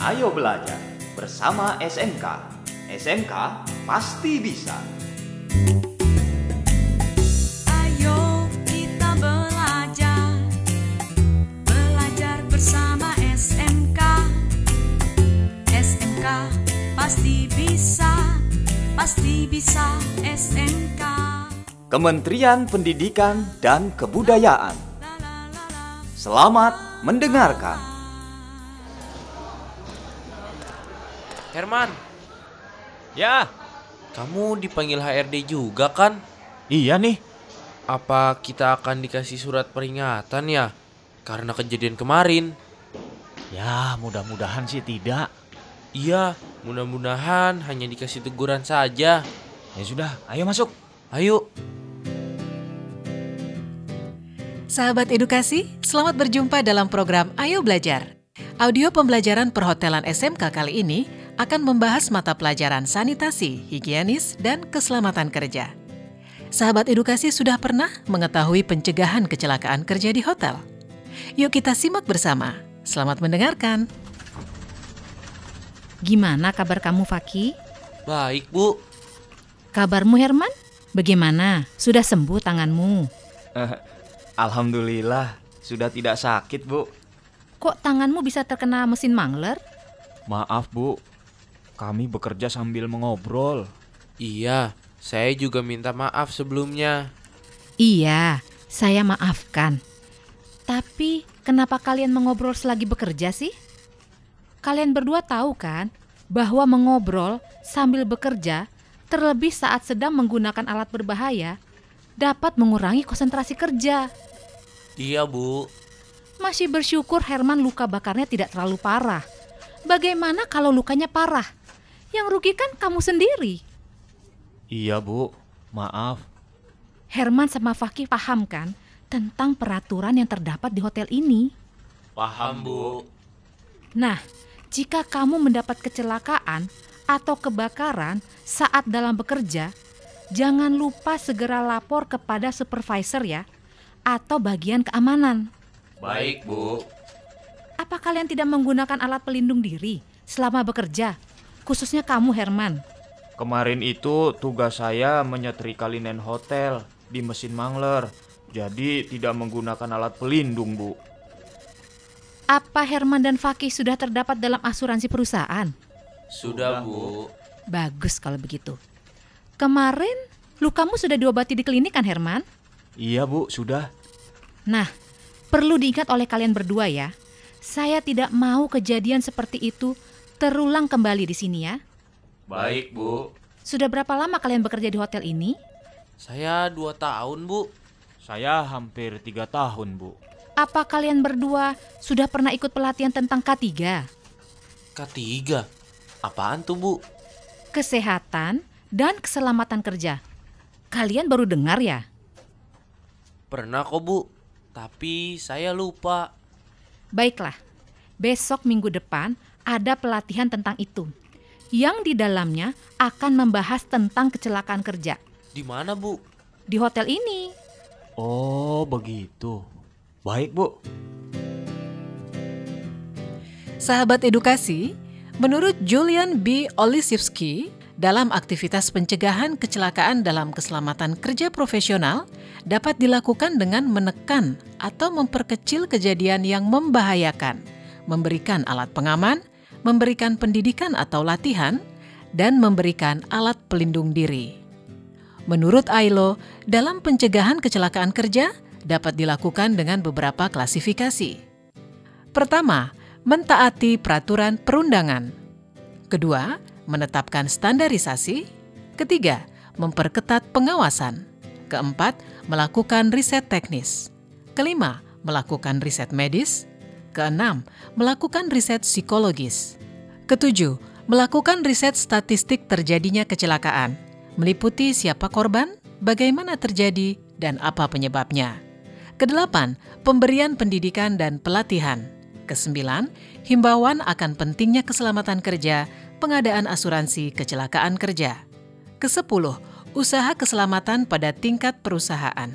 Ayo belajar bersama SMK. SMK pasti bisa. Ayo kita belajar Belajar bersama SMK SMK pasti bisa Pasti bisa SMK Kementerian Pendidikan dan Kebudayaan. La la la la Selamat mendengarkan. Herman, Ya, kamu dipanggil HRD juga kan? iya nih. Apa kita akan dikasih surat peringatan ya? Karena kejadian kemarin. Ya, mudah-mudahan sih tidak. Iya, mudah-mudahan hanya dikasih teguran saja. Ya sudah, ayo masuk. Ayo, Sahabat edukasi, selamat berjumpa dalam program Ayo Belajar. Audio pembelajaran perhotelan SMK kali ini akan membahas mata pelajaran sanitasi, higienis, dan keselamatan kerja. Sahabat edukasi sudah pernah mengetahui pencegahan kecelakaan kerja di hotel? Yuk kita simak bersama. Selamat mendengarkan. Gimana kabar kamu, Faki? baik bu. Kabarmu, Herman? Bagaimana? Sudah sembuh tanganmu? Alhamdulillah sudah tidak sakit, Bu. Kok tanganmu bisa terkena mesin mangler? Maaf, Bu. Kami bekerja sambil mengobrol. Iya, saya juga minta maaf sebelumnya. Iya, saya maafkan. Tapi kenapa kalian mengobrol selagi bekerja sih? Kalian berdua tahu kan bahwa mengobrol sambil bekerja, terlebih saat sedang menggunakan alat berbahaya, dapat mengurangi konsentrasi kerja. Iya bu. Masih bersyukur Herman luka bakarnya tidak terlalu parah. Bagaimana kalau lukanya parah? Yang rugi kan kamu sendiri. Iya, Bu. Maaf. Herman sama Fakih paham kan tentang peraturan yang terdapat di hotel ini? Paham bu. Nah, jika kamu mendapat kecelakaan atau kebakaran saat dalam bekerja, jangan lupa segera lapor kepada supervisor ya atau bagian keamanan. Baik bu. Apa kalian tidak menggunakan alat pelindung diri selama bekerja? Khususnya kamu Herman. Kemarin itu tugas saya menyetrika linen hotel di mesin mangler. Jadi tidak menggunakan alat pelindung, Bu. Apa Herman dan Fakih sudah terdapat dalam asuransi perusahaan? Sudah bu. Bagus kalau begitu. Kemarin lukamu sudah diobati di klinik kan Herman? Iya, Bu, sudah. Nah, perlu diingat oleh kalian berdua ya. Saya tidak mau kejadian seperti itu terulang kembali di sini ya. Baik bu. Sudah berapa lama kalian bekerja di hotel ini? Saya dua tahun bu. Saya hampir tiga tahun, Bu. Apa kalian berdua sudah pernah ikut pelatihan tentang K3? Ketiga. Apaan tuh bu? Kesehatan dan keselamatan kerja. Kalian baru dengar ya? Pernah kok bu. Tapi saya lupa. Baiklah, besok minggu depan ada pelatihan tentang itu. Yang di dalamnya akan membahas tentang kecelakaan kerja. Di mana bu? Di hotel ini. Oh, begitu. Baik, Bu. Sahabat edukasi, menurut Julian B. Olisivsky, dalam aktivitas pencegahan kecelakaan dalam keselamatan kerja profesional dapat dilakukan dengan menekan atau memperkecil kejadian yang membahayakan, memberikan alat pengaman, memberikan pendidikan atau latihan, dan memberikan alat pelindung diri. Menurut ILO, dalam pencegahan kecelakaan kerja dapat dilakukan dengan beberapa klasifikasi. Pertama, mentaati peraturan perundangan. Kedua, menetapkan standarisasi. Ketiga, memperketat pengawasan. Keempat, melakukan riset teknis. Kelima, melakukan riset medis. Keenam, melakukan riset psikologis. Ketujuh, melakukan riset statistik terjadinya kecelakaan, meliputi siapa korban, bagaimana terjadi, dan apa penyebabnya. Kedelapan, pemberian pendidikan dan pelatihan. Kesembilan, himbauan akan pentingnya keselamatan kerja, pengadaan asuransi kecelakaan kerja. Kesepuluh, usaha keselamatan pada tingkat perusahaan.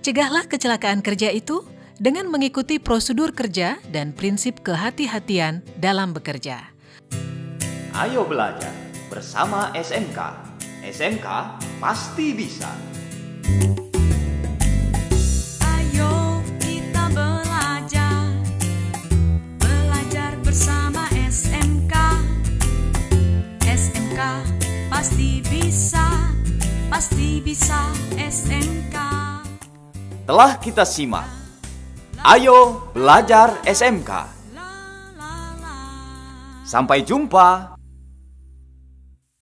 Cegahlah kecelakaan kerja itu dengan mengikuti prosedur kerja dan prinsip kehati-hatian dalam bekerja. Ayo belajar bersama SMK. SMK pasti bisa. Ayo kita belajar Belajar bersama SMK SMK pasti bisa Pasti bisa SMK Telah kita simak. Ayo belajar SMK. Sampai jumpa.